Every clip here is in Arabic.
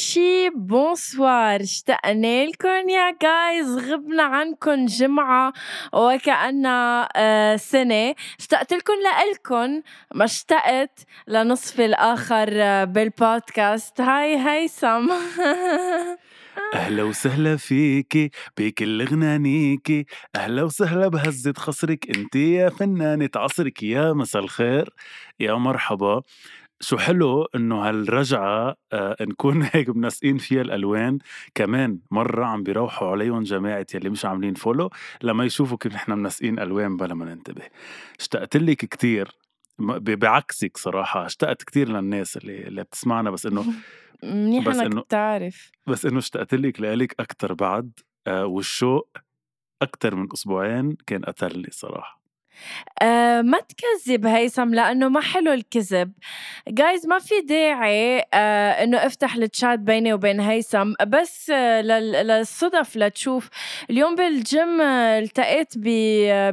شي bonsoir. اشتقنا لكم يا guys غبنا عنكم جمعة وكأنها آه سنة. اشتقت لكم لإلكم ما اشتقت لنصف الآخر آه، بالبودكاست. هاي هيثم أهلا وسهلا فيكي بكل غنانيكي أهلا وسهلا بهزة خصرك. انت يا فنانة عصرك يا مساء الخير. يا مرحبا. شو حلو إنه هالرجعة آه نكون هيك منسقين فيها الألوان. كمان مرة عم بيروحوا عليهم جماعة يلي مش عاملين فولو لما يشوفوا كيف نحن منسقين ألوان بلا ما ننتبه. اشتقت لك ب- بعكسك صراحة اشتقت كتير للناس اللي اللي بتسمعنا بس إنه منيح بس إنك بتعرف بس إنه اشتقت لك لإلك أكتر بعد آه والشوق أكتر من أسبوعين كان قتلني صراحة. آه ما تكذب هيثم لأنه ما حلو الكذب. جايز ما في داعي آه إنه أفتح التشات بيني وبين هيثم. بس آه لل- للصدف لتشوف. اليوم بالجيم التقيت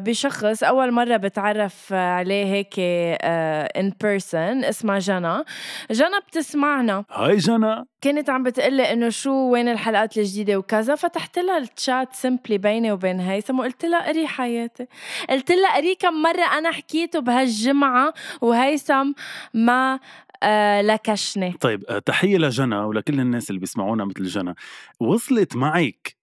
بشخص أول مرة بتعرف عليه هيك in person اسمها جنى جنى بتسمعنا. هاي جنى كانت عم بتقلي إنه شو وين الحلقات الجديدة وكذا فتحت لها ال chat simply بيني وبين هيثم وقلت لها قري حياتي قلت لها قري كم مرة أنا حكيته بهالجمعة وهيثم ما آه لكشني. طيب آه، تحية لجنى ولكل الناس اللي بيسمعونا مثل جنى. وصلت معك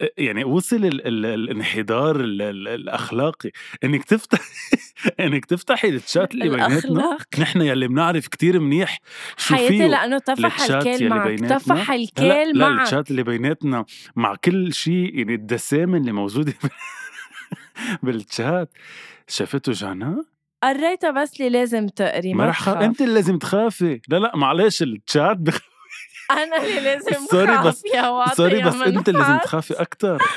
آه، يعني وصل ال ال الانحدار ال ال الأخلاقي. إنك تفتح إنك تفتحي التشات اللي بيناتنا. نحن يلي بنعرف كتير منيح شو حياتي لأنه طفح الكيل معك. طفح لا الكيل لا معك. التشات اللي بيناتنا مع كل شيء يعني الدسامة اللي موجودة بالتشات شافته جنى قريتها بس اللي لازم تقري ما رح خ... تخاف. انت اللي لازم تخافي لا لا معلش التشات بخ... أنا اللي لازم sorry خاف بس- يا sorry بس انت اللي لازم. تخافي أكثر.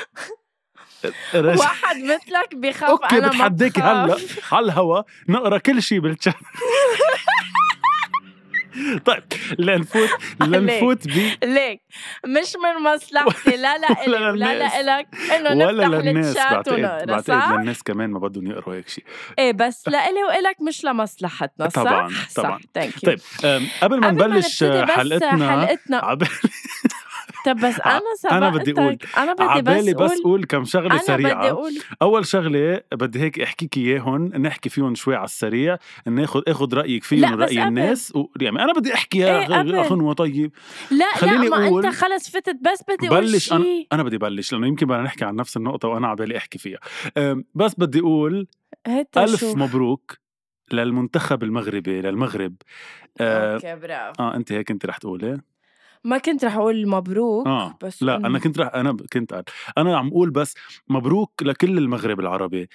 واحد مثلك بخاف okay أنا ما بتحداكي هلأ. على الهوا نقرأ كل شيء بالتشات طيب لنفوت لنفوت ب ليك مش من مصلحتي لا لا إلي ولا ولا للناس. لا إلك إنه نفتح الشات بعتقد ونقرأ بعتقد صح؟ للناس كمان ما بدهم يقروا هيك شيء إيه بس لإلي وإلك مش لمصلحتنا صح؟ طبعاً، صح طبعاً. thank طيب قبل ما نبلش حلقتنا حلقتنا. طب بس أنا سبقتك أنا بدي أقول. أنا بدي عبالي بس بس أقول أقول كم شغلة أنا بدي سريعة أقول أول شغلة بدي هيك أحكيك اياهم نحكي فيهم شوي على السريع ناخذ اخذ رأيك فيهم ورأي. الناس و... يعني أنا بدي احكي يا إيه، قبل. غ- غنوه طيب لا خليني لا ما أقول- أنت خلص فتت بس بدي أقول بلش أنا شيء أنا بدي بلش لأنه يمكن بدنا نحكي عن نفس النقطة وأنا عبالي أحكي فيها بس بدي أقول ألف شوف. مبروك للمنتخب المغربي للمغرب آه, أوكي برافو آه أنت هيك أنت رح تقولي ما كنت رح أقول مبروك آه بس لا أنا كنت رح أنا كنت قال أنا عم أقول بس مبروك لكل المغرب العربي.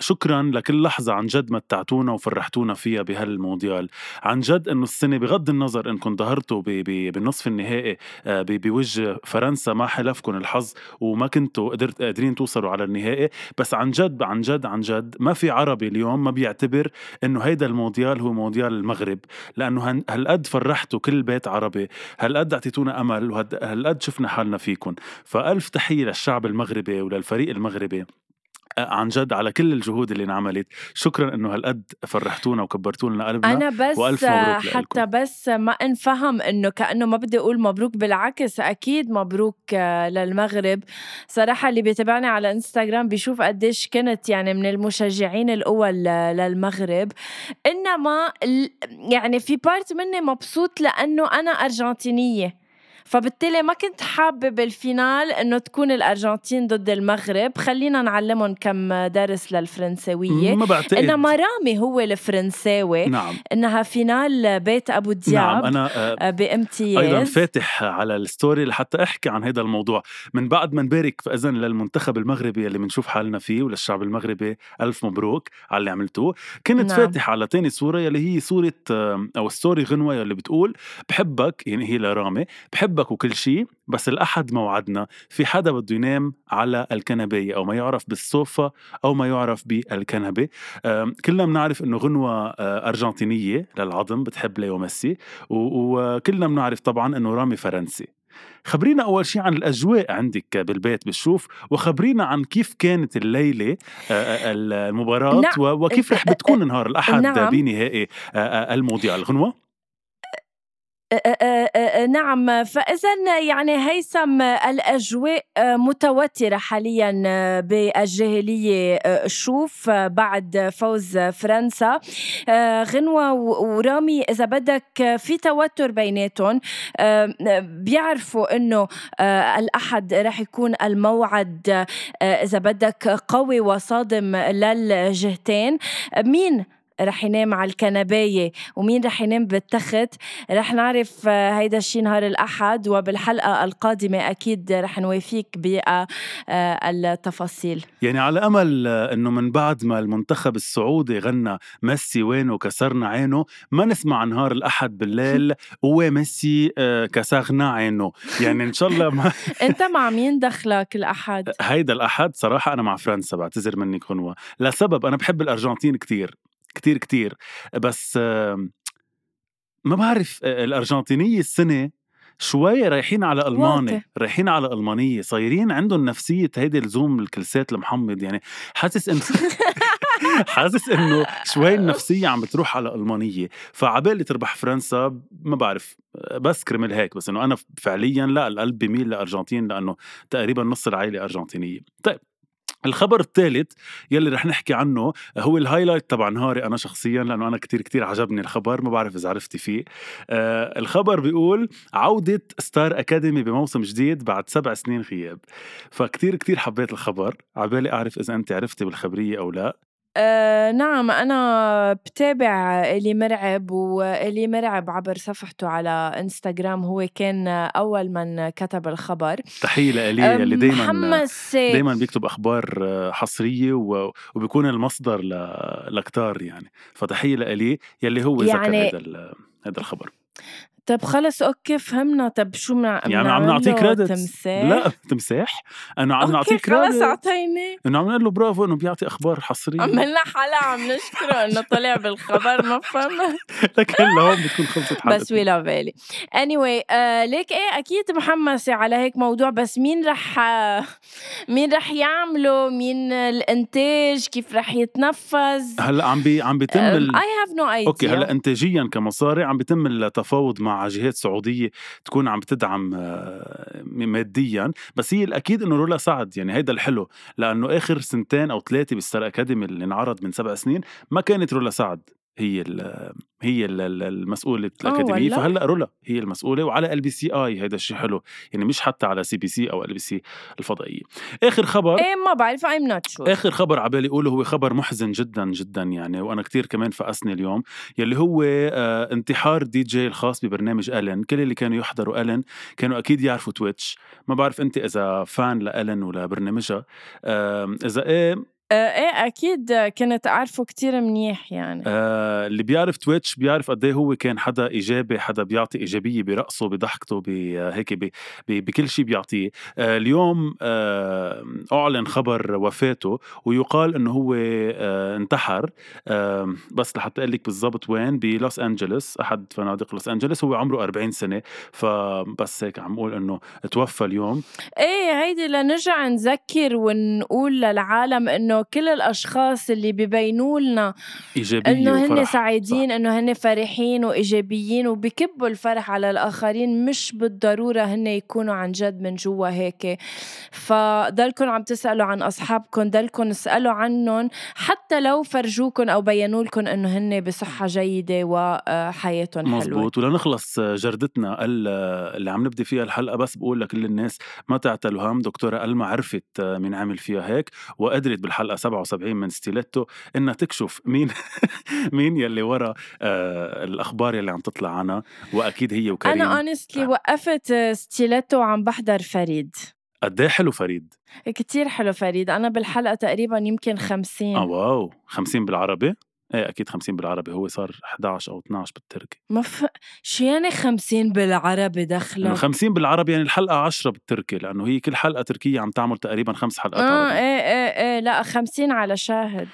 شكرا لكل لحظة عن جد متعتونا وفرحتونا فيها بهالمونديال. عن جد إنه السنة بغض النظر انكم ظهرتوا بالنصف النهائي آه، بوجه فرنسا ما حلفكم الحظ وما كنتوا قدرت قادرين توصلوا على النهائي. بس عن جد عن جد عن جد ما في عربي اليوم ما بيعتبر إنه هيدا المونديال هو مونديال المغرب. لأنه هالقد فرحتوا كل بيت عربي. هالقد أعطيتونا أمل؟ وهالقد شفنا حالنا فيكم فألف تحية للشعب المغربي وللفريق المغربي. عن جد على كل الجهود اللي انعملت. شكرا إنه هالقد فرحتونا وكبرتوا لنا قلبنا أنا بس وألف مبروك حتى لإلكم. بس ما انفهم إنه كأنه ما بدي أقول مبروك بالعكس أكيد مبروك آه، للمغرب. صراحة اللي بيتابعني على إنستغرام بيشوف قديش كنت يعني من المشجعين الأول للمغرب. إنما يعني في part مني مبسوط لأنه أنا أرجنتينية. فبالتالي ما كنت حابة بال finale إنه تكون الأرجنتين ضد المغرب. خلينا نعلمهم كم درس للفرنساوية. ما بعتقد. إنما رامي هو الفرنساوي. نعم. إنها finale بيت أبو دياب. نعم أنا آه، بامتياز أيضا فاتح على ال story لحتى أحكي عن هذا الموضوع. من بعد ما نبارك فاذا للمنتخب المغربي اللي بنشوف حالنا فيه وللشعب المغربي ألف مبروك على اللي عملتوه. كنت نعم. فاتح على تاني صورة يلي هي صورة آه، أو story غنوة يلي بتقول بحبك يعني هي لرامي بحبك بحبك وكل شيء بس الأحد موعدنا. في حدا بده ينام على الكنباية أو ما يعرف بالصوفة أو ما يعرف بالكنبة. كلنا بنعرف إنه غنوة آه، أرجنتينية للعظم بتحب ليو ميسي. وكلنا بنعرف طبعا إنه رامي فرنسي. خبرينا أول شيء عن الأجواء عندك بالبيت بالشوف وخبرينا عن كيف كانت الليلة آه، آه، المباراة نعم. وكيف رح بتكون نهار الأحد نعم. بنهائي المونديال غنوة نعم فإذا يعني هيثم الأجواء متوترة حاليا بالجاهلية شوف بعد فوز فرنسا. غنوة ورامي إذا بدك في توتر بيناتهم. بيعرفوا إنه الأحد رح يكون الموعد إذا بدك قوي وصادم للجهتين. مين؟ رح ينام على الكنباية. ومين رح ينام بالتخت؟ رح نعرف آه، هيدا الشي نهار الأحد وبالحلقة القادمة أكيد رح نوافيك بالتفاصيل يعني على أمل آه، أنه من بعد ما المنتخب السعودي غنى ميسي وينه كسرنا عينه ما نسمع نهار الأحد بالليل هو ميسي آه، كسرنا عينه. يعني إن شاء الله ما أنت مع مين دخلك الأحد؟ هيدا الأحد صراحة أنا مع فرنسا بعتذر منك غنوة لسبب أنا بحب الأرجنتين كتير. كتير كتير. بس ما بعرف الأرجنتينية السنة شوي رايحين على ألماني رايحين على ألمانية صايرين عندهم نفسية هيدي الزوم الكلسات المحمد يعني حاسس انه حاسس إنه شوي النفسية عم بتروح على ألمانية. فعبالي تربح فرنسا ما بعرف. بس كرمال هيك بس إنه أنا فعليا لا القلب بميل لأرجنتين لأنه تقريبا نص العائلة أرجنتينية. طيب. الخبر الثالث يلي رح نحكي عنه هو ال highlight تبع نهاري أنا شخصيا لأنه أنا كتير كتير عجبني الخبر ما بعرف إذا عرفتي فيه. آه الخبر بيقول عودة Star Academy بموسم جديد بعد سبع سنين غياب. فكتير كتير حبيت الخبر. عبالي أعرف إذا أنت عرفتي بالخبرية أو لا. آه نعم أنا بتابع إلي مرعب وإلي مرعب عبر صفحته على إنستغرام. هو كان أول من كتب الخبر. تحية لإلي اللي دايما دايما بيكتب أخبار آه، و وبيكون المصدر لكتار يعني. فتحية لإلي يلي هو يعني ذكر هذا هذا الخبر. طب خلص أوكي فهمنا. طب شو مع يعني عم نعطيه كريدت تمساح؟ لا تمساح. أنا عم نعطيه credit خلص أعطيني. انه عم نقول له برافو إنه بيعطي أخبار حصرية. عملنا حلقه عم نشكره إنه طلع بالخبر ما فهمت. لكن لهون بتكون خلصت حلقه بس we love إلي anyway ليك إيه؟ أكيد محمسة على هيك موضوع. بس مين رح مين رح يعمله؟ مين الإنتاج؟ كيف رح يتنفذ؟ هلا عم بي عم بيتم I have no idea okay هلا انتاجيا كمصاري عم بيتم التفاوض مع جهات سعودية تكون عم تدعم آه، ماديا. بس هي الأكيد إنه رولا سعد يعني هيدا الحلو. لأنه آخر سنتين أو ثلاثة بال Star Academy اللي انعرض من سبع سنين ما كانت رولا سعد. هي هي المسؤولة الأكاديمية فهلأ رولا هي المسؤولة وعلى LBCI هيدا الشيء حلو يعني مش حتى على CBC أو LBC الفضائية. آخر خبر إيه ما بعرف I'm not sure آخر خبر عبالي أقوله هو خبر محزن جدا جدا يعني وأنا كتير كمان فقسني اليوم يلي هو آه انتحار دي جي الخاص ببرنامج ألن كل اللي كانوا يحضروا ألن كانوا أكيد يعرفوا تويتش ما بعرف أنت إذا fan لألن ولا برنامجها آه إذا إيه آه، إيه أكيد كنت أعرفه كتير منيح يعني. آه اللي بيعرف تويتش بيعرف قد إيه هو كان حدا إيجابي حدا بيعطي إيجابية برقصه بضحكته بهيك بكل شيء بيعطيه. آه اليوم آه أعلن خبر وفاته ويقال إنه هو آه انتحر. آه بس لحتى أقول لك بالضبط وين بلوس انجلوس أحد فنادق لوس انجلوس هو عمره 40 سنة. فبس هيك عم أقول إنه توفى اليوم. إيه هيدي لنرجع نذكر ونقول للعالم إنه إنه كل الأشخاص اللي ببينوا لنا إنه هن سعيدين إنه هن فرحين وإيجابيين وبكبوا الفرح على الآخرين مش بالضرورة هن يكونوا عن جد من جوا هيك. فضلكم عم تسألوا عن اصحابكم ضلكم اسألوا عنهم حتى لو فرجوكم أو بينوا لكم إنه هن بصحة جيدة وحياتهم حلوة. مزبوط ولنخلص جردتنا اللي عم نبدي فيها الحلقة بس بقول لكل الناس ما تعتلوا هم دكتورة ألما عرفت مين عمل فيها هيك وقدرت بالحلقة الحلقة 77 من ستيليتو انها تكشف مين مين يلي ورا آه الأخبار يلي عم تطلع عنها وأكيد هي وكريم أنا honestly آه. وقفت ستيليتو وعم بحضر فريد قد إيه حلو فريد؟ كتير حلو فريد أنا بالحلقة تقريبا يمكن خمسين آه wow خمسين بالعربي؟ إيه أكيد 50 بالعربي هو صار 11 أو 12 بالتركي ما ف... شو يعني 50 بالعربي دخلك؟ 50 بالعربي يعني الحلقة 10 بالتركي لأنه هي كل حلقة تركية عم تعمل تقريبا خمس حلقات آه عربي. إيه إيه إيه لأ 50 على شاهد.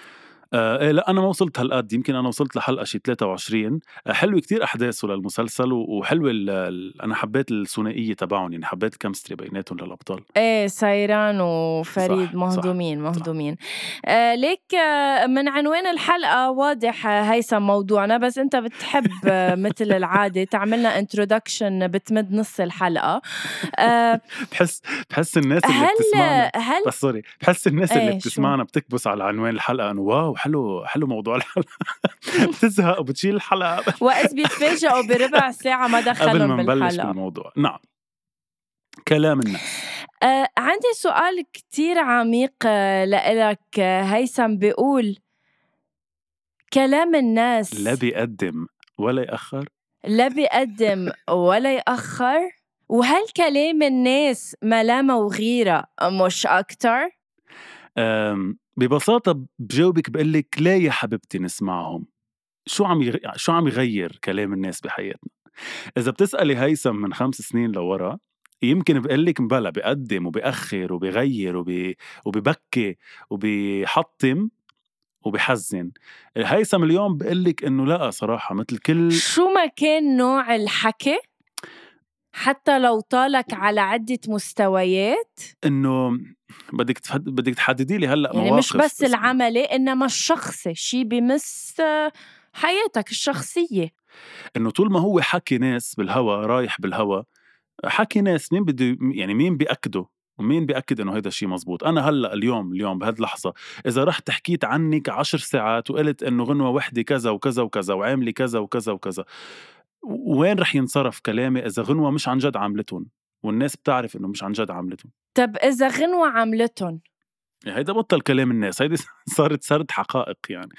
آه إيه لا أنا ما وصلت هالقد يمكن أنا وصلت لحلقة شي 23 آه حلوة كتير أحداثه للمسلسل و- وحلوه ال- ال- أنا حبيت الثنائية تبعهم يعني حبيت ال chemistry بيناتهم للأبطال إيه سيران وفريد صح، مهضومين صح. مهضومين آه ليك آه من عنوان الحلقة واضح آه، هيثم موضوعنا بس أنت بتحب آه مثل العادة تعملنا introduction بتمد نص الحلقة آه بحس بحس الناس اللي بتسمعنا هل هل بس sorry بحس الناس اللي إيه،؟ بتسمعنا بتكبس على عنوان الحلقة إنه wow حلو حلو موضوع الحلقة. بتزهق وبتشيل الحلقة. وإذ بيتفاجئوا بربع ساعة ما قبل دخلهم ما نبلش بالموضوع. نعم. كلام الناس. آه عندي سؤال كتير عميق آه لإلك آه هيثم. بيقول كلام الناس لا بيقدم ولا يأخر. لا بيقدم ولا يأخر. وهل كلام الناس ملامة وغيرة مش أكتر؟ أم، ببساطة بجاوبك بقول لك لا يا حبيبتي نسمعهم. شو عم يغ... شو عم يغير كلام الناس بحياتنا؟ إذا بتسألي هيثم من خمس سنين لورا يمكن بقول لك بلا بيقدم وبيأخر وبيغير وبي... وبيبكي وبيحطم وبيحزن. هيثم اليوم بقول لك إنه لا صراحة مثل كل شو ما كان نوع الحكي حتى لو طالك على عدة مستويات. إنه بدك تفد... بدك تحددي لي هلأ يعني مواقف مش بس. العملي إنما الشخصي شي بمس حياتك الشخصية. إنه طول ما هو حكي ناس بالهوا رايح بالهوا حكي ناس مين بده يعني مين بيأكده؟ ومين بيأكد إنه هيدا الشيء مزبوط؟ أنا هلأ اليوم اليوم بهذه اللحظه إذا رحت حكيت عنك عشر ساعات وقلت إنه غنوة وحدة كذا وكذا وكذا وعاملي كذا وكذا وكذا وين رح ينصرف كلامي إذا غنوة مش عن جد عاملتهم؟ والناس بتعرف إنه مش عن جد عاملتهم. طب إذا غنوة عملتهم هيدا بطل كلام الناس هيدي صارت سرد حقائق يعني.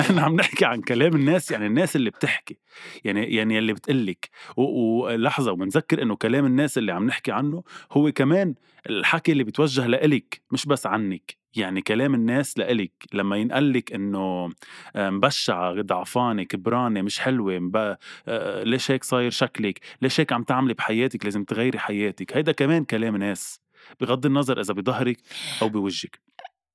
نحن عم نحكي عن كلام الناس يعني الناس اللي بتحكي. يعني يعني اللي بتقلك. ولحظه وبنذكر إنه كلام الناس اللي عم نحكي عنه هو كمان الحكي اللي بتوجه لإلك مش بس عنك. يعني كلام الناس لإلك. لما ينقلك إنه آه، مبشعة ضعفانة كبرانة مش حلوة. آه، ليش هيك صاير شكلك؟ ليش هيك عم تعملي بحياتك؟ لازم تغيري حياتك. هيدا كمان كلام ناس. بغض النظر إذا بظهرك أو بوجهك.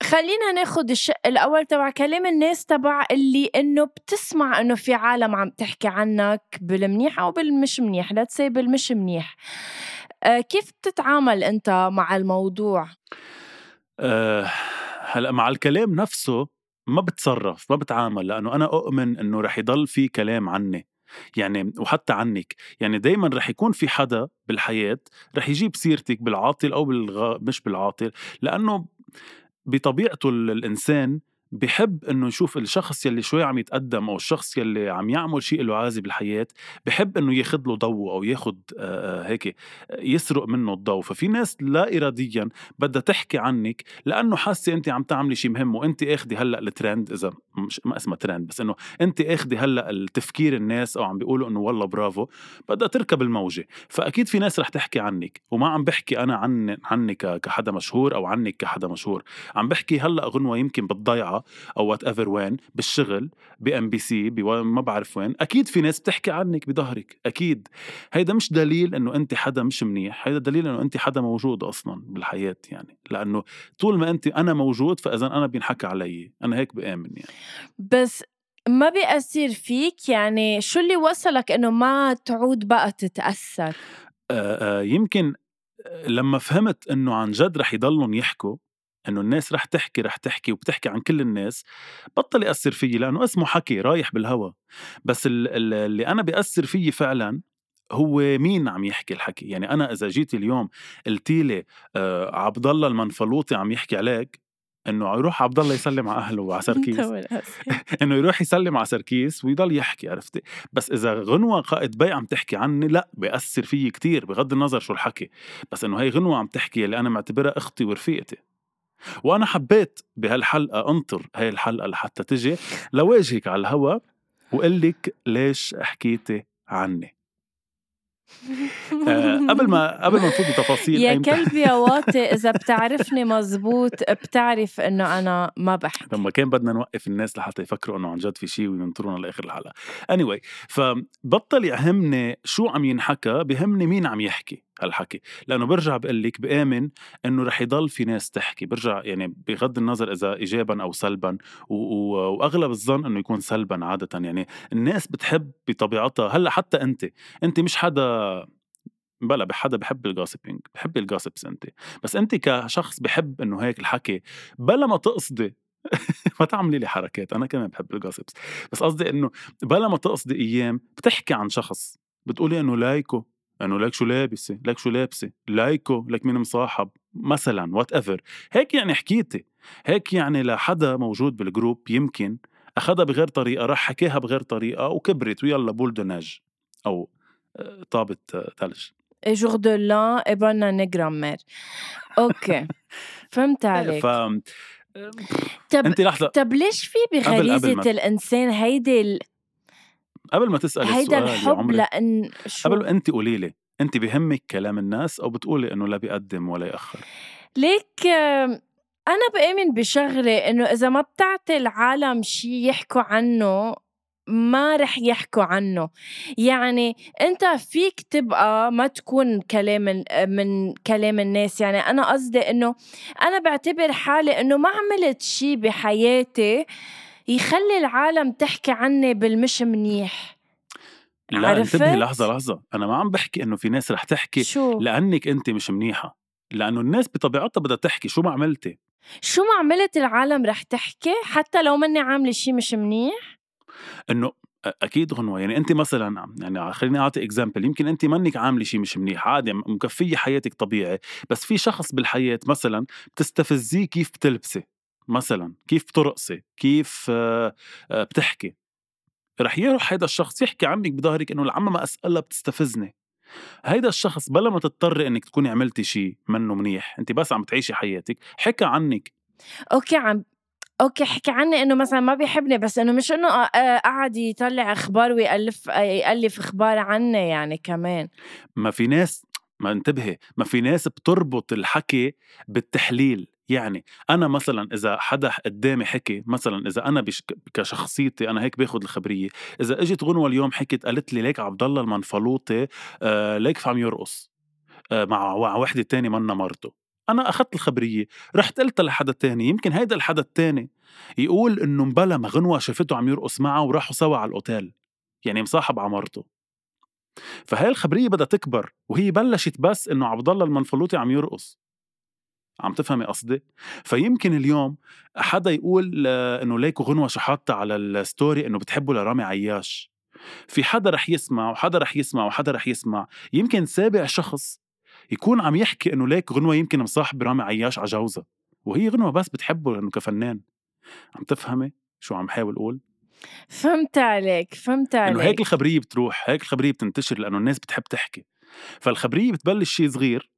خلينا ناخد الشق الأول تبع كلام الناس تبع اللي إنه بتسمع إنه في عالم عم تحكي عنك بالمنيح أو بالمش منيح لا تسي بالمش منيح. آه كيف بتتعامل أنت مع الموضوع؟ أه هلأ مع الكلام نفسه ما بتصرف ما بتعامل لأنه أنا أؤمن إنه رح يضل في كلام عني. يعني وحتى عنك. يعني دايما رح يكون في حدا بالحياة رح يجيب سيرتك بالعاطل أو بالغ... مش بالعاطل لأنه بطبيعته ال- الإنسان بحب إنه يشوف الشخص يلي شوي عم يتقدم أو الشخص يلي عم يعمل شيء له عازي بالحياة بحب إنه ياخذ له ضوء أو ياخذ آه، آه، هيك يسرق منه الضوء. ففي ناس لا اراديا بدها تحكي عنك لأنه حاسة انت عم تعملي شيء مهم وانت اخذي هلأ الترند إذا مش ما اسمها ترند بس إنه انت اخذي هلأ التفكير الناس أو عم بيقولوا إنه والله برافو بدها تركب الموجة. فأكيد في ناس رح تحكي عنك وما عم بحكي أنا عن عني ك- كحدا مشهور أو عنك كحدا مشهور. عم بحكي هلأ غنوة يمكن بالضيعه أو whatever وين بالشغل ب MBC ما بعرف وين. أكيد في ناس بتحكي عنك بظهرك أكيد. هيدا مش دليل إنه أنت حدا مش منيح هيدا دليل إنه أنت حدا موجود أصلا بالحياة يعني. لأنه طول ما أنت أنا موجود فإذا أنا بينحكى علي. أنا هيك بآمن يعني. بس ما بيأثر فيك يعني؟ شو اللي وصلك إنه ما تعود بقى تتأثر؟ آه، آه، يمكن لما فهمت إنه عن جد رح يضلوا يحكوا إنه الناس رح تحكي رح تحكي وبتحكي عن كل الناس بطل يأثر فيي لأنه اسمه حكي رايح بالهوا. بس ال- ال- اللي أنا بيأثر فيي فعلا هو مين عم يحكي الحكي؟ يعني أنا إذا جيت اليوم قلت لي آه عبد الله المنفلوطي عم يحكي عليك إنه يروح عبد الله يسلم على أهله على سركيس. إنه يروح يسلم على سركيس ويضل يحكي عرفتي؟ بس إذا غنوة قائد بي عم تحكي عني لا بيأثر فيي كتير بغض النظر شو الحكي. بس إنه هي غنوة عم تحكي اللي أنا معتبرها أختي ورفيقتي. وأنا حبيت بهالحلقة أنطر هاي الحلقة لحتى تجي لواجهك على الهوا وقول لك ليش حكيتي عني. آه، قبل ما قبل ما نفوت بتفاصيل يا أيمتى- كلب يا واطي إذا بتعرفني مزبوط بتعرف إنه أنا ما بحكي. لما كان بدنا نوقف الناس لحتى يفكروا إنه عن جد في شيء وينطرونا لآخر الحلقة. Anyway فبطل يهمني شو عم ينحكى بهمني مين عم يحكي. هالحكي لأنه برجع بقول لك بآمن إنه رح يضل في ناس تحكي برجع يعني بغض النظر إذا ايجابا أو سلبا و... و... وأغلب الظن إنه يكون سلبا عاده يعني الناس بتحب بطبيعتها. هلأ حتى أنت أنت مش حدا بلا بحدا بحب ال gossiping بحب ال gossips أنت. بس أنت كشخص بحب إنه هيك الحكي بلا ما تقصدي ما تعملي لي حركات أنا كمان بحب ال gossips بس قصدي إنه بلا ما تقصدي أيام بتحكي عن شخص بتقولي إنه لايكو. انه لك شو لابسة؟ لك شو لابسة؟ لايكو لك مين مصاحب؟ مثلا whatever هيك يعني حكيتي. هيك يعني لحدا موجود بالجروب يمكن أخذها بغير طريقة راح حكاها بغير طريقة وكبرت ويلا بول دوناج أو آه، طابة آه، ثلج. جور دو لأن اي بونا جرامير أوكي فهمت عليك. ف طب انت لحظة. طب ليش في ما- الإنسان هيدي. قبل ما تسألي هيدا السؤال يا الحب عمري لأن شو؟ قبل انت قولي لي انت بهمك كلام الناس أو بتقولي إنه لا بيقدم ولا يأخر؟ ليك آم، أنا بآمن بشغلة إنه إذا ما بتعطي العالم شي يحكوا عنه ما رح يحكوا عنه. يعني أنت فيك تبقى ما تكون كلام من كلام الناس. يعني أنا قصدي إنه أنا بعتبر حالي إنه ما عملت شي بحياتي يخلي العالم تحكي عني بالمش منيح. لا عرفت؟ انتبهي لحظة لحظة. أنا ما عم بحكي إنه في ناس رح تحكي شو؟ لأنك أنت مش منيحة. لأنه الناس بطبيعتها بدها تحكي. شو ما عملتي؟ شو ما عملت العالم رح تحكي حتى لو مني عاملة شي مش منيح؟ إنه أ- أكيد غنوه يعني أنت مثلا يعني خليني أعطي اكزامبل يمكن أنت منك عاملة شيء مش منيح. عادي مكفية حياتك طبيعي. بس في شخص بالحياة مثلا بتستفزيه كيف بتلبسي. مثلا كيف بترقصي كيف آه، آه، بتحكي؟ رح يروح هيدا الشخص يحكي عنك بظهرك إنه العمى ما أسألها بتستفزني. هيدا الشخص بلا ما تضطري إنك تكوني عملتي شيء منه منيح أنت بس عم تعيشي حياتك حكى عنك. okay عم okay حكي عني إنه مثلا ما بيحبني بس إنه مش إنه آه، قعد يطلع أخبار ويألف يألف أخبار عني يعني كمان. ما في ناس ما انتبهي ما في ناس بتربط الحكي بالتحليل. يعني أنا مثلا إذا حدا قدامي حكي مثلا إذا أنا كشخصيتي أنا هيك باخذ الخبرية إذا إجت غنوة اليوم حكت قالت لي ليك عبد الله المنفلوطي آه ليك عم يرقص آه مع وحدة تانية منا مرته أنا اخذت الخبرية رحت قلتها لحدا تاني يمكن هيدا الحدا التاني يقول إنه مبلا ما غنوة شافته عم يرقص معها وراحوا سوا على الأوتيل يعني مصاحب على مرته. فهي الخبرية بدها تكبر وهي بلشت بس إنه عبد الله المنفلوطي عم يرقص. عم تفهمي قصدي؟ فيمكن اليوم حدا يقول آه، إنه ليكو غنوة شو حاطه على الستوري إنه بتحبوا لرامي عياش. في حدا رح يسمع وحدا رح يسمع وحدا رح يسمع. يمكن سابع شخص يكون عم يحكي إنه ليك غنوة يمكن مصاحب رامي عياش على جوزها وهي غنوة بس بتحبه لأنه كفنان. عم تفهمي شو عم حاول أقول؟ فهمت عليك فهمت عليك إنه هيك الخبرية بتروح هيك الخبرية بتنتشر لأنه الناس بتحب تحكي. فالخبرية بتبلش شيء صغير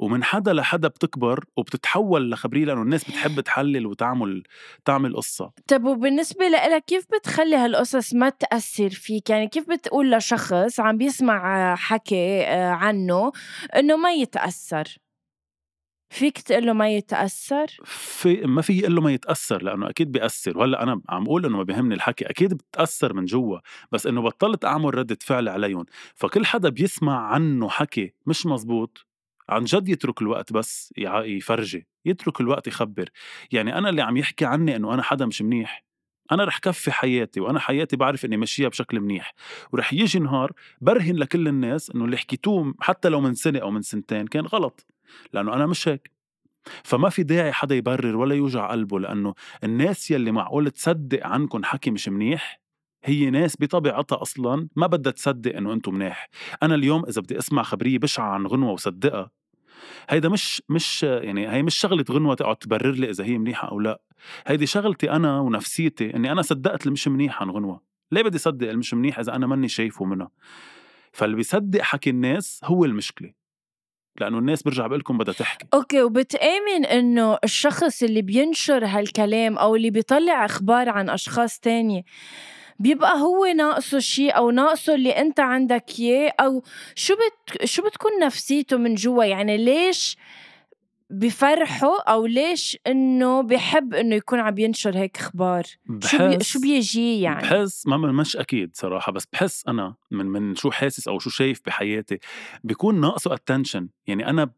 ومن حدا لحدا بتكبر وبتتحول لخبرية لأنه الناس بتحب تحلل وتعمل تعمل قصة. طب وبالنسبة لإلك كيف بتخلي هالقصص ما تأثر فيك؟ يعني كيف بتقول لشخص عم بيسمع حكي آه، عنه إنه ما يتأثر؟ فيك تقول له ما يتأثر؟ في ما في يقول له ما يتأثر لأنه أكيد بيأثر. وهلأ أنا عم أقول إنه ما بيهمني الحكي أكيد بتأثر من جوا. بس إنه بطلت أعمل ردة فعل عليهم. فكل حدا بيسمع عنه حكي مش مزبوط. عن جد يترك الوقت بس يفرجي يترك الوقت يخبر. يعني أنا اللي عم يحكي عني إنه أنا حدا مش منيح. أنا رح كفي حياتي وأنا حياتي بعرف إني ماشيها بشكل منيح. ورح يجي نهار برهن لكل الناس إنه اللي حكيتوه حتى لو من سنة أو من سنتين كان غلط. لأنه أنا مش هيك. فما في داعي حدا يبرر ولا يوجع قلبه لأنه الناس يلي معقول تصدق عنكم حكي مش منيح هي ناس بطبيعتها أصلا ما بدها تصدق إنه أنتم منيح. أنا اليوم إذا بدي أسمع خبرية بشعة عن غنوة وصدقها هيدا مش مش يعني هي مش شغلة غنوة تقعد تبرر لي إذا هي منيحة أو لا. هيدي شغلتي أنا ونفسيتي إني أنا صدقت المش منيح عن غنوة. ليه بدي صدق المش منيح إذا أنا ماني شايفه منها؟ فاللي بيصدق حكي الناس هو المشكلة. لأنه الناس برجع بقول لكم بدها تحكي. okay وبتآمن إنه الشخص اللي بينشر هالكلام أو اللي بيطلع أخبار عن أشخاص تانية بيبقى هو ناقصه شيء أو ناقصه اللي أنت عندك إياه أو شو بت شو بتكون نفسيته من جوا؟ يعني ليش بفرحه أو ليش إنه بحب إنه يكون عم ينشر هيك أخبار؟ شو بي شو بيجي يعني؟ بحس ما مش أكيد صراحة بس بحس أنا من من شو حاسس أو شو شايف بحياتي بيكون ناقصه attention يعني أنا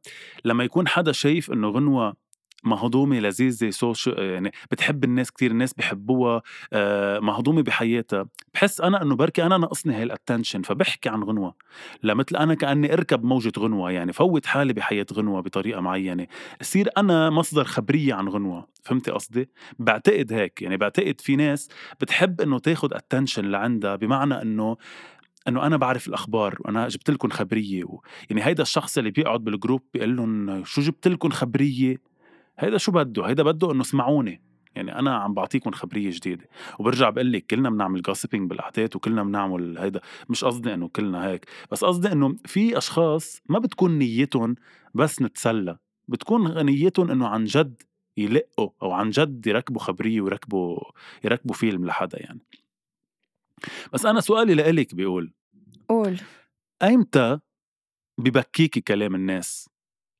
لما يكون حدا شايف إنه غنوة مهضومه لذيذه social يعني بتحب الناس كتير الناس بحبوها آه، مهضومه بحياتها. بحس أنا إنه بركي أنا ناقصني هاي ال attention فبحكي عن غنوة. لمثل أنا كأني أركب موجة غنوة يعني فوت حالي بحياة غنوة بطريقة معينة. صير أنا مصدر خبرية عن غنوة فهمتي قصدي؟ بعتقد هيك يعني بعتقد في ناس بتحب إنه تاخد attention لعندها بمعنى إنه إنه أنا بعرف الأخبار وأنا جبت لكم خبرية و... يعني هيدا الشخص اللي بيقعد بال group بيقول لهم شو جبت لكم خبرية؟ هيدا شو بده هيدا بده إنه اسمعوني يعني أنا عم بعطيكم خبرية جديدة. وبرجع بقول لك كلنا بنعمل gossiping بالأحداث وكلنا بنعمل هيدا. مش قصدي إنه كلنا هيك بس قصدي إنه في أشخاص ما بتكون نيتهم بس نتسلى. بتكون نيتهم إنه عن جد يلقوا أو عن جد يركبوا خبرية ويركبوا يركبوا فيلم لحدا يعني. بس أنا سؤالي لإلك بيقول قول. أيمتى ببكيكي كلام الناس؟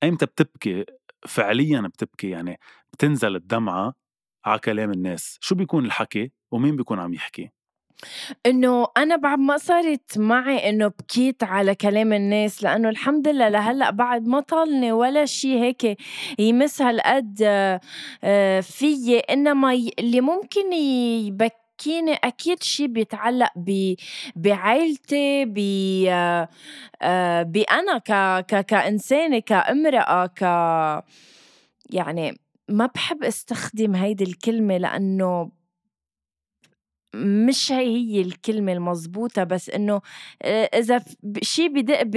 أيمتى بتبكي فعليا بتبكي يعني بتنزل الدمعة على كلام الناس. شو بيكون الحكي؟ ومين بيكون عم يحكي؟ إنه أنا بعد ما صارت معي إنه بكيت على كلام الناس لأنه الحمد لله لهلأ بعد ما طالني ولا شيء هيك يمس هالقد آه، فيي إنما اللي ممكن يبكي بحكيني أكيد شيء بيتعلق ب بعائلتي ب آه، بانا ك ك كإنسانة كإمرأة ك يعني ما بحب أستخدم هيدي الكلمة لأنه مش هي هي الكلمة المضبوطة بس إنه آه، إذا شيء بدق ب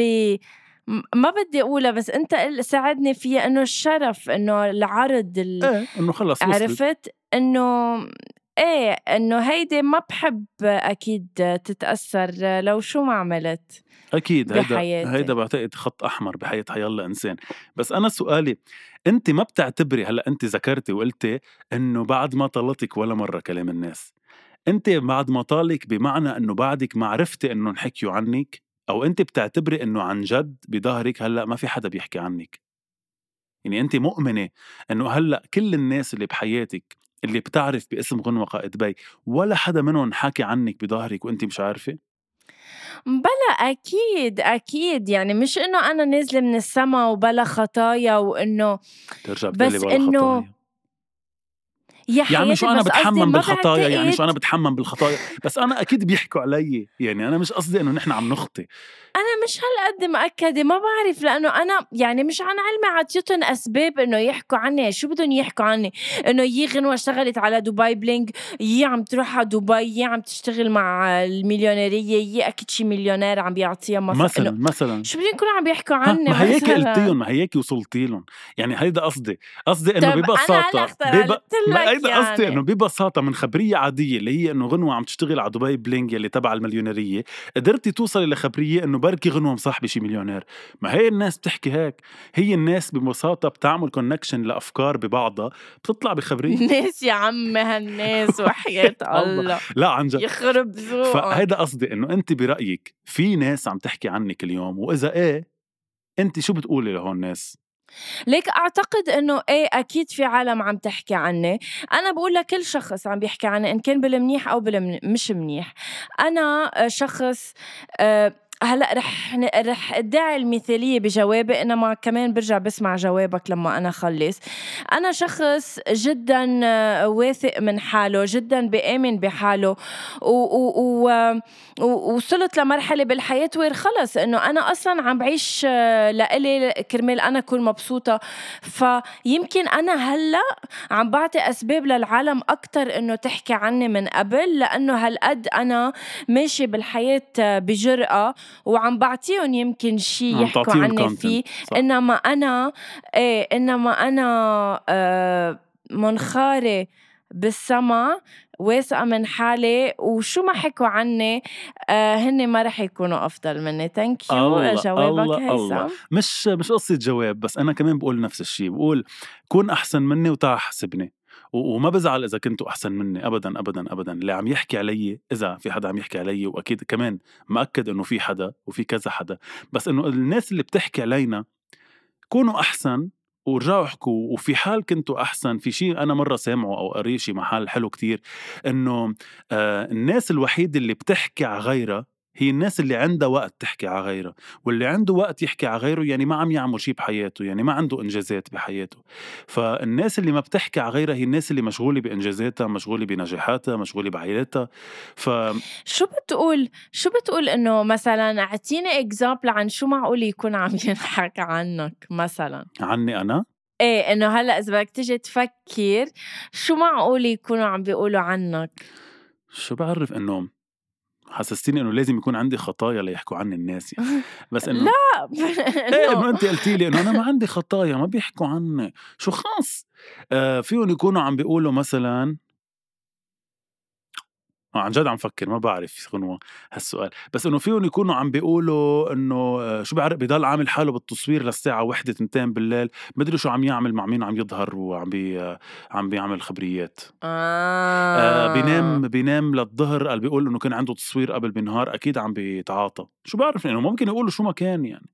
ما بدي أقولها بس أنت ساعدني فيها إنه الشرف إنه العرض إيه إنه خلص عرفت إنه إيه إنه هيدي ما بحب أكيد تتأثر لو شو ما عملت أكيد هيدا هيدا بعتقد خط أحمر بحياة حيالله إنسان. بس أنا سؤالي انت ما بتعتبري هلأ انت ذكرتي وقلتي إنه بعد ما طلتك ولا مرة كلام الناس. انت بعد ما طالك بمعنى إنه بعدك ما عرفتي إنه انحكيوا عنك؟ أو انت بتعتبري إنه عن جد بظهرك هلأ ما في حدا بيحكي عنك؟ يعني انت مؤمنة إنه هلأ كل الناس اللي بحياتك اللي بتعرف باسم غنوة قائد بي ولا حدا منهم حاكي عنك بظهرك وأنت مش عارفة؟ بلا أكيد أكيد. يعني مش إنه أنا نازلة من السما وبلا خطايا وإنه ترجع بس إنه يا يعني شو أنا بتحمم بالخطايا يعني شو أنا بتحمم بالخطايا بس أنا أكيد بيحكوا علي يعني أنا مش قصدي إنه نحن عم نخطي أنا مش هالقد مأكدة ما بعرف لأنه أنا يعني مش عن علمي عطيتهم أسباب إنه يحكوا عني. شو بدهم يحكوا عني؟ إنه يي غنوة اشتغلت على دبي بلينك يي عم تروح على دبي يي عم تشتغل مع المليونيرية يي أكيد شي مليونير عم بيعطيها مثلا مثلا مثلا. شو بدهم يكونوا عم بيحكوا عني؟ ما هيك قلتيهم ما هيك وصلتي لهم يعني هيدا قصدي قصدي إنه ببساطة بب... هيدا يعني. قصدي إنه ببساطة من خبرية عادية اللي هي إنه غنوة عم تشتغل على Dubai Bling يلي تبع المليونيرية قدرتي توصلي لخبريه إنه بركي غنوة مصاحبة شي مليونير. ما هي الناس بتحكي هيك. هي الناس ببساطة بتعمل connection لأفكار ببعضها بتطلع بخبرية. الناس يا عمي هالناس وحياة الله. لا عن جد. يخرب ذوقك. فهيدا قصدي إنه أنت برأيك في ناس عم تحكي عنك اليوم وإذا إيه أنت شو بتقولي لهون الناس؟ ليك أعتقد إنه إيه أكيد في عالم عم تحكي عني أنا بقول لكل شخص عم بيحكي عني إن كان بالمنيح أو بالمش منيح. أنا شخص أه هلا رح رح ادعي المثالية بجوابي إنما كمان برجع بسمع جوابك لما أنا خلص. أنا شخص جدا واثق من حاله جدا بآمن بحاله ووصلت لمرحلة بالحياة وين خلص إنه أنا أصلا عم بعيش لإلي كرمال أنا اكون مبسوطة. فيمكن أنا هلأ عم بعطي أسباب للعالم أكثر إنه تحكي عني من قبل لأنه هالقد أنا ماشي بالحياة بجرأة. وعم بعطيهم يمكن شيء يحكوا عني فيه. إنما أنا إيه إنما أنا آه منخارة بالسما واثقة من حالي وشو ما حكوا عني آه هن ما رح يكونوا أفضل مني. ثانك يو جوابك الله الله. مش مش قصة جواب بس أنا كمان بقول نفس الشيء بقول كون أحسن مني وتعال حسبني. وما بزعل إذا كنتوا أحسن مني ابدا ابدا ابدا. اللي عم يحكي علي إذا في حدا عم يحكي علي وأكيد كمان مأكد إنه في حدا وفي كذا حدا. بس إنه الناس اللي بتحكي علينا كونوا أحسن ورجعوا احكوا. وفي حال كنتوا أحسن في شيء أنا مرة سامعه أو قريه شيء محل حلو كتير إنه آه الناس الوحيده اللي بتحكي على غيرها هي الناس اللي عندها وقت تحكي على غيرها واللي عنده وقت يحكي على غيره يعني ما عم يعمل شيء بحياته يعني ما عنده إنجازات بحياته. فالناس اللي ما بتحكي على غيرها هي الناس اللي مشغولة بإنجازاتها مشغولة بنجاحاتها مشغولة بعائلتها ف شو بتقول؟ شو بتقول إنه مثلا أعطيني اكزامبل عن شو معقول يكون عم ينحكى عنك مثلا؟ عني أنا؟ إيه إنه هلأ إذا بدك تيجي تفكر شو معقول يكونوا عم بيقولوا عنك؟ شو بعرف إنه حسستيني إنه لازم يكون عندي خطايا ليحكوا عني الناس يعني. بس إنه لا! إيه إنه انت قلتي لي إنه أنا ما عندي خطايا ما بيحكوا عني. شو خاص؟ آه فيهم يكونوا عم بيقولوا مثلا عن جد عم فكر ما بعرف غنوة هالسؤال. بس إنه فيهم يكونوا عم بيقولوا إنه آه، شو بعرف بضل عامل حاله بالتصوير للساعة وحدة تنتين بالليل. مدري شو عم يعمل مع مين عم يظهر وعم بي آه، عم بيعمل خبريات. آه. آه. بينام بينام للظهر قال بيقول إنه كان عنده تصوير قبل بنهار أكيد عم بيتعاطى. شو بعرف انه ممكن يقولوا شو ما كان يعني.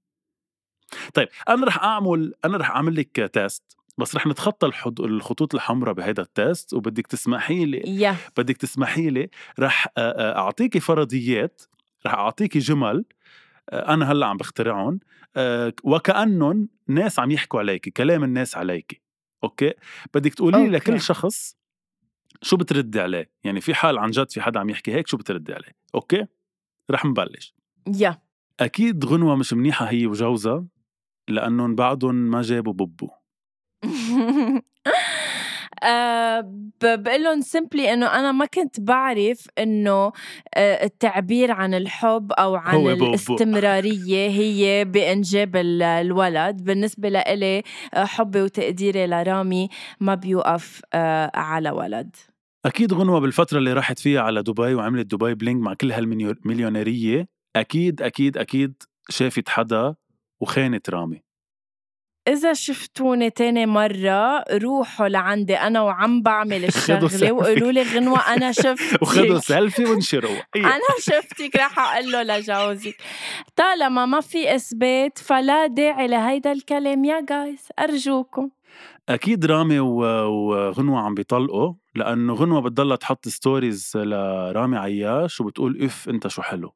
طيب أنا رح أعمل أنا رح أعمل لك test بس رح نتخطى الحد... الخطوط الحمراء بهيدا ال test وبدك تسمحي لي yeah. بدك تسمحي لي رح اعطيكي فرضيات رح اعطيكي جمل أنا هلأ عم بخترعهم وكانهم ناس عم يحكوا عليكي كلام الناس عليكي okay؟ بدك تقولي لي لكل شخص شو بتردي عليه؟ يعني في حال عن جد في حدا عم يحكي هيك شو بتردي عليه؟ okay؟ رح نبلش. يا yeah. أكيد غنوة مش منيحة هي وجوزها لانهم بعدهم ما جابوا bébé. بقول لهم سمبلي إنه أنا ما كنت بعرف إنه أه التعبير عن الحب أو عن الاستمرارية هي بإنجاب الولد. بالنسبة لإلي آه، حبي وتقديري لرامي ما بيوقف على ولد. أكيد غنوة بالفترة اللي راحت فيها على دبي وعملت دبي بلينك مع كل هالمليونيريه أكيد أكيد أكيد شافت حدا وخانت رامي. إذا شفتوني تاني مرة روحوا لعندي أنا وعم بعمل الشغلة وقولوا لي غنوة أنا شفتك. وخذوا سيلفي وانشروا. أنا شفتك رح أقول له لجوزي طالما ما في إثبات فلا داعي لهيدا الكلام. يا guys أرجوكم. أكيد رامي وغنوة عم بيطلقوا لأنه غنوة بتضلها تحط stories لرامي عياش وبتقول اف أنت شو حلو.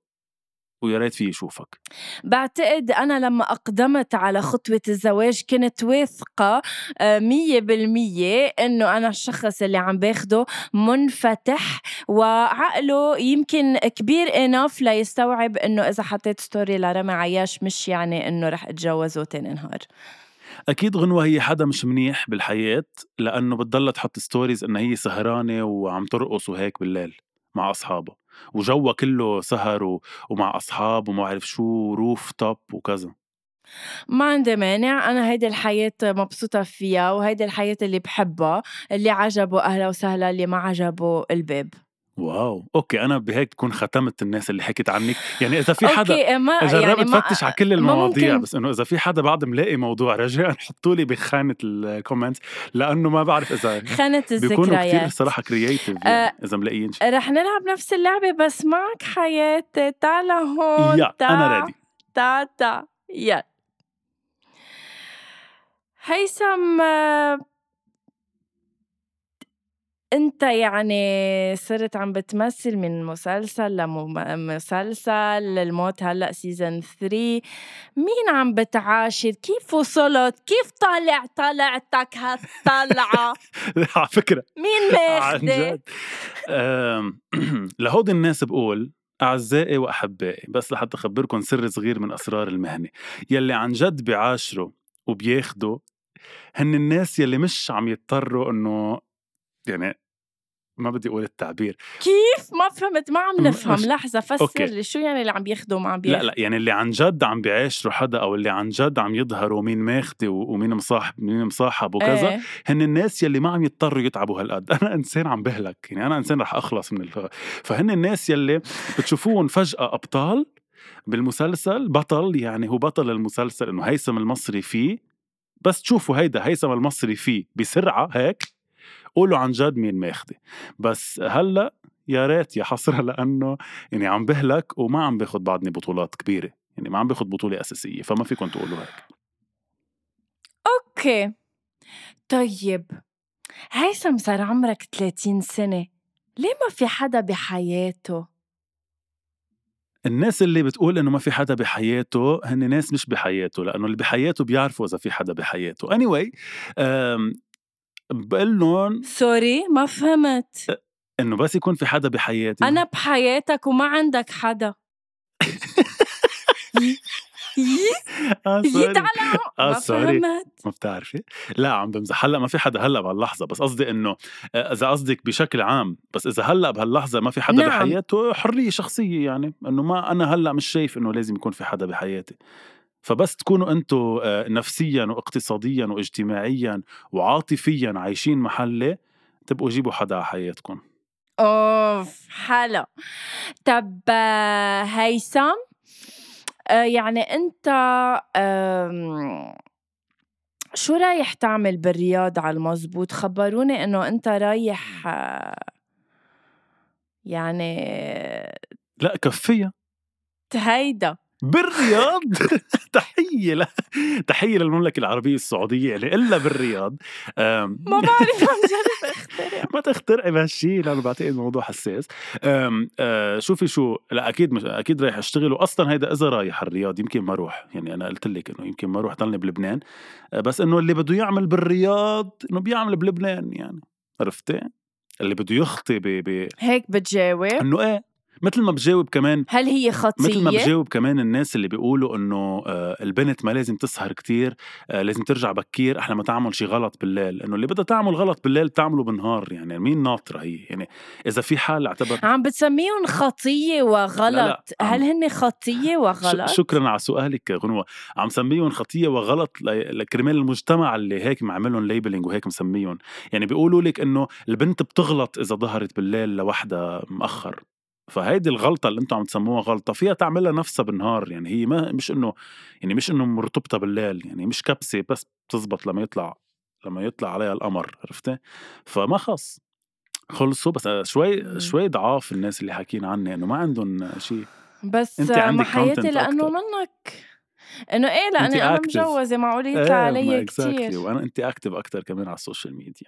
ويا ريت في يشوفك. بعتقد أنا لما أقدمت على خطوة الزواج كنت واثقة آه، مية بالمية إنه أنا الشخص اللي عم باخده منفتح وعقله يمكن كبير enough ليستوعب إنه إذا حطيت story لرمي عياش مش يعني إنه رح أتجوزه تاني نهار. أكيد غنوة هي حدا مش منيح بالحياة لأنه بتضلها تحط stories إنها هي سهرانة وعم ترقص وهيك بالليل مع أصحابها. وجوها كله سهر و... ومع أصحاب وما بعرف شو rooftop وكذا. ما عندي مانع. أنا هيدي الحياة مبسوطة فيها وهيدي الحياة اللي بحبها اللي عجبه أهلا وسهلا اللي ما عجبه الباب. wow okay أنا بهيك تكون ختمت الناس اللي حكيت عنك. يعني إذا في حدا okay ما جربت يعني فتش على كل المواضيع بس إنه إذا في حدا بعد ملاقي موضوع رجاء حطوا لي بخانة ال comments لأنه ما بعرف إذا خانة الذكريات بيكونوا كثير صراحة creative يعني أه إذا ملاقيين رح نلعب نفس اللعبة بس معك حياتي. تعال هون. يا أنا ready تا تا. يا هيثم أنت يعني صرت عم بتمثل من مسلسل لمسلسل الموت هلأ season 3 مين عم بتعاشر؟ كيف وصلت؟ كيف طالع؟ طلعتك هالطلعة؟ على فكرة. مين ماخذه لهودي الناس بقول أعزائي وأحبائي بس لحتى أخبركم سر صغير من أسرار المهنة. يلي عن جد بيعاشروا وبياخدوا هن الناس يلي مش عم يضطروا إنه يعني ما بدي أقول التعبير. كيف ما فهمت ما عم نفهم. لحظة فسر لي شو يعني اللي عم بياخدوا ما عم بياخدوا لا لا يعني اللي عن جد عم بيعاشروا حدا أو اللي عن جد عم يظهروا مين ماخذه ومين مصاحب مين مصاحب وكذا إيه. هن الناس يلي ما عم يضطروا يتعبوا هالقد. أنا إنسان عم بهلك يعني أنا إنسان رح أخلص من الف... فهن الناس يلي بتشوفوهم فجأة أبطال بالمسلسل بطل يعني هو بطل المسلسل إنه هيثم المصري فيه. بس تشوفوا هيدا هيثم المصري فيه بسرعة هيك. قولوا عن جد مين ماخذه بس هلأ يا ريت يا حسره لأنه يعني عم بهلك وما عم باخذ بعدني بطولات كبيرة. يعني ما عم باخذ بطولة أساسية فما فيكم تقولوا هيك. أوكي. طيب هيثم صار عمرك 30 سنة. ليه ما في حدا بحياته؟ الناس اللي بتقول إنه ما في حدا بحياته هن ناس مش بحياته لأنه اللي بحياته بيعرفوا إذا في حدا بحياته. Anyway بقول لهم sorry ما فهمت. إنه بس يكون في حدا بحياتي. أنا بحياتك وما عندك حدا. آه sorry. تعال آه ما فهمت. ما بتعرفي. لا عم بمزح. هلأ ما في حدا هلأ بهاللحظة. بس قصدي إنه آه، إذا قصدك بشكل عام بس إذا هلأ بهاللحظة ما في حدا نعم. بحياته حرية شخصية يعني. إنه ما أنا هلأ مش شايف إنه لازم يكون في حدا بحياتي. فبس تكونوا أنتم نفسيا واقتصاديا واجتماعيا وعاطفيا عايشين محلي تبقوا جيبوا حدا على حياتكم. أوف حلو طب آه، هيثم آه، يعني انت شو رايح تعمل بالرياض على المزبوط؟ خبروني إنه انت رايح آه، يعني لا كفيها هيدا بالرياض. تحية ل... تحية للمملكة العربية السعودية يعني إلا بالرياض. أم... ما بعرف عم جرب اخترع ما تخترقي بهالشيء لأنه بعتقد الموضوع حساس. أم... أه شوفي شو لا أكيد مش أكيد رايح أشتغل واصلا هيدا إذا رايح الرياض يمكن ما أروح يعني أنا قلت لك إنه يمكن ما أروح ضلني بلبنان. أه، بس إنه اللي بده يعمل بالرياض إنه بيعمل بلبنان يعني. عرفتي؟ اللي بده يخطي ب... ب... هيك بتجاوب. إنه إيه مثل ما بجاوب كمان هل هي خطية؟ مثل ما بجاوب كمان الناس اللي بيقولوا إنه آه، البنت ما لازم تسهر كتير آه، لازم ترجع بكير أحلى ما تعمل شي غلط بالليل. إنه اللي بدها تعمل غلط بالليل تعمله بالنهار يعني مين ناطرة هي؟ يعني إذا في حال اعتبر عم بتسميهم خطية وغلط. لا لا، هل هن خطية وغلط؟ شكرا على سؤالك غنوة. عم سميهم خطية وغلط لكرمال المجتمع اللي هيك معملهم ليبلينج وهيك مسميهم. يعني بيقولوا لك إنه البنت بتغلط إذا ظهرت بالليل لوحدة مأخر. فهيدي الغلطة اللي أنتم عم تسموها غلطة فيها تعملها نفسها بالنهار يعني هي ما مش إنه يعني مش إنه مرتبطة بالليل يعني مش كبسة بس بتزبط لما يطلع لما يطلع عليها القمر عرفتي؟ فما خص خلصوا بس شوي مم. شوي ضعاف الناس اللي حاكين عني إنه ما عندهم شيء بس أنت ما عندك حياتي content لأنه أكتر. منك إيه أنا active. مجوزة معقول يطلع إيه، علي. كتير وأنا انت active أكثر كمان على ال social media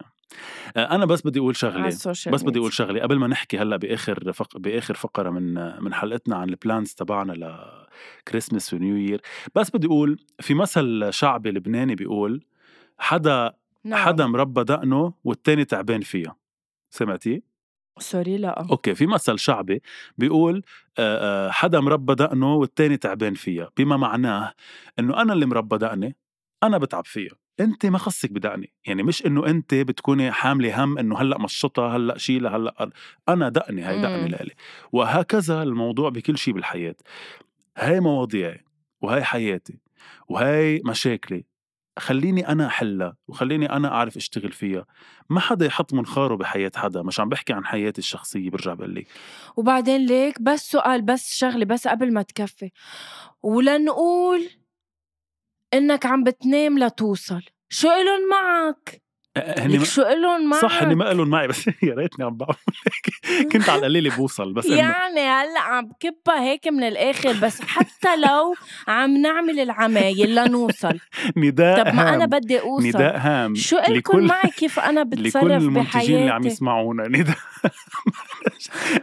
آه، أنا بس بدي أقول شغلة بس بدي. أقول شغلة قبل ما نحكي هلأ بآخر فق... بآخر فقرة من من حلقتنا عن ال plans تبعنا ل Christmas و New Year بس بدي أقول في مثل شعبي لبناني بيقول حدا نعم. حدا مربى دقنه والتاني تعبان فيها سمعتي؟ sorry لا. okay في مثل شعبي بيقول حدا مربى دقنه والتاني تعبان فيها بما معناه إنه أنا اللي مربى دقني أنا بتعب فيها أنت ما خصك بدقني. يعني مش إنه أنت بتكوني حاملة هم إنه هلأ مشطها هلأ شيلها هلأ أنا دقني هاي دقني مم. لإلي. وهكذا الموضوع بكل شيء بالحياة. هاي مواضيعي وهاي حياتي وهاي مشاكلي خليني أنا أحلها وخليني أنا أعرف أشتغل فيها. ما حدا يحط منخاره بحياة حدا مش عم بحكي عن حياتي الشخصية برجع بقول لك. وبعدين ليك بس سؤال بس شغلة بس قبل ما تكفي. ولنقول إنك عم بتنام لتوصل شو إلن معك؟ هني ما شو إلن معك؟ صح هني ما قالوا معي بس يا ريتني عم بعمل هيك. كنت على القليلة بوصل بس يعني هلأ عم كبها هيك من الآخر بس حتى لو عم نعمل العمايل لنوصل. نداء طب ما أنا هام. بدي أوصل. نداء هام شو لكل معي؟ كيف أنا لكل بتصرف المنتجين اللي عم يسمعونا؟ نداء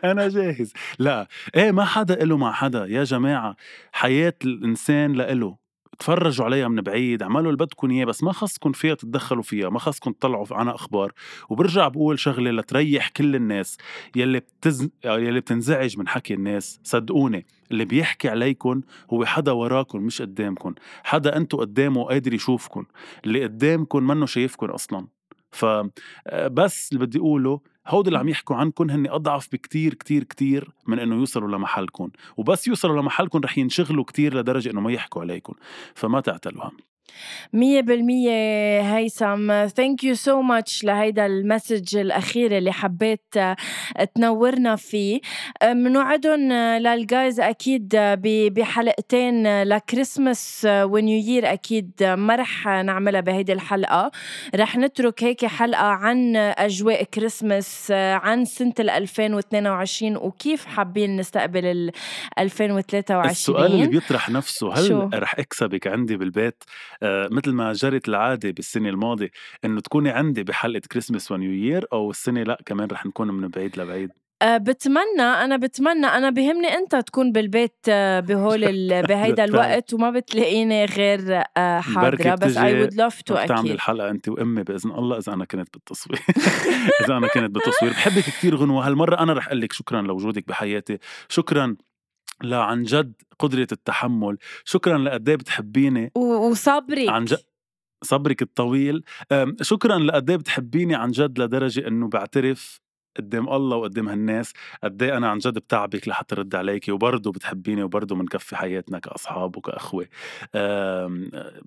أنا جاهز. لا. إيه ما حدا له مع حدا. يا جماعة حياة الإنسان لإله تفرجوا عليها من بعيد اعملوا اللي بدكم إياه بس ما خصكم فيها تتدخلوا فيها ما خصكم تطلعوا عنها أخبار. وبرجع بقول شغلة لتريح كل الناس يلي بتز... يلي بتنزعج من حكي الناس. صدقوني اللي بيحكي عليكم هو حدا وراكم مش قدامكم حدا أنتو قدامه قادر يشوفكم اللي قدامكم منه شايفكم أصلا. فبس اللي بدي أقوله هود اللي عم يحكوا عنكم هن أضعف بكتير كتير كتير من إنه يوصلوا لمحلكم وبس يوصلوا لمحلكم رح ينشغلوا كتير لدرجة إنه ما يحكوا عليكم فما تعتلوا هم مية بالمية هيثم. thank you so much لهيدا ال message الأخير اللي حبيت تنورنا فيه. منوعدهم لل guys أكيد بحلقتين ل Christmas و New Year أكيد ما رح نعملها بهيدي الحلقة. رح نترك هيك حلقة عن أجواء كريسماس عن سنة 2022 وكيف حابين نستقبل ال 2023 السؤال اللي بيطرح نفسه هل شو؟ رح أكسبك عندي بالبيت؟ مثل ما جرت العادة بالسنة الماضية إنه تكوني عندي بحلقة Christmas و New Year أو السنة لأ كمان رح نكون من بعيد لبعيد. أه بتمنى أنا بتمنى أنا بهمني أنت تكون بالبيت آه، بهول بهيدا الوقت وما بتلاقيني غير آه، حاضرة. بس I would love to أكيد. تعمل الحلقة انت وأمي بإذن الله إذا أنا كنت بالتصوير. إذا أنا كنت بالتصوير. بحبك كثير غنوة. هالمرة أنا رح أقول لك شكرا لوجودك بحياتي. شكرا. لا عن جد قدرة التحمل. شكرا لقد إيه بتحبيني. وصبرك. عن جد صبرك الطويل. شكرا لقد إيه بتحبيني عن جد لدرجة إنه بعترف قدام الله وقدام هالناس قد إيه أنا عن جد بتعبك لحتى رد عليكي وبرضه بتحبيني وبرضه بنكفي حياتنا كأصحاب وكأخوة.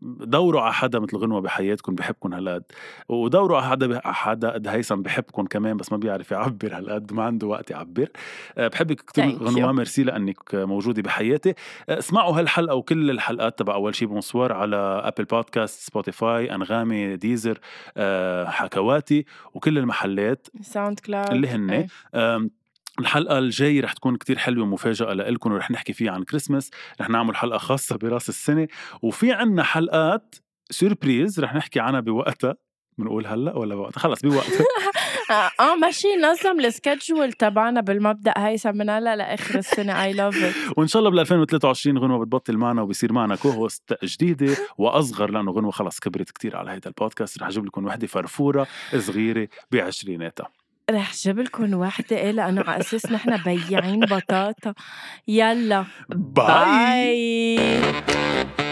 دوروا على حدا مثل غنوة بحياتكم بحبكم هالقد. ودوروا على حدا حدا قد هيثم بحبكم كمان بس ما بيعرف يعبر هالقد ما عنده وقت يعبر. أه، بحبك كثير غنوة ميرسي لأنك موجودة بحياتي. أه، اسمعوا هالحلقة وكل الحلقات تبع أول شي bonsoir على Apple Podcast Spotify أنغامي Deezer أه، حكواتي وكل المحلات. SoundCloud اللي هن إيه. الحلقة الجاية رح تكون كتير حلوة مفاجأة لإلكم ورح نحكي فيها عن كريسمس رح نعمل حلقة خاصة براس السنة وفي عنا حلقات surprise رح نحكي عنها بوقتها. بنقول هلأ ولا بوقتها خلص بوقتها آه ماشي نظم ال schedule تبعنا بالمبدأ هيثم من هلأ لآخر السنة I love وإن شاء الله بال 2023 غنوة بتبطل معنا وبصير معنا co-host جديدة وأصغر لأنه غنوة خلص كبرت كتير على هيدا البودكاست. رح أجيب لكم وحدة فرفورة صغيرة بعشريناتها. رح جيب لكم وحدة إيه لأنه على أساس نحن بياعين بطاطا يلا باي, باي.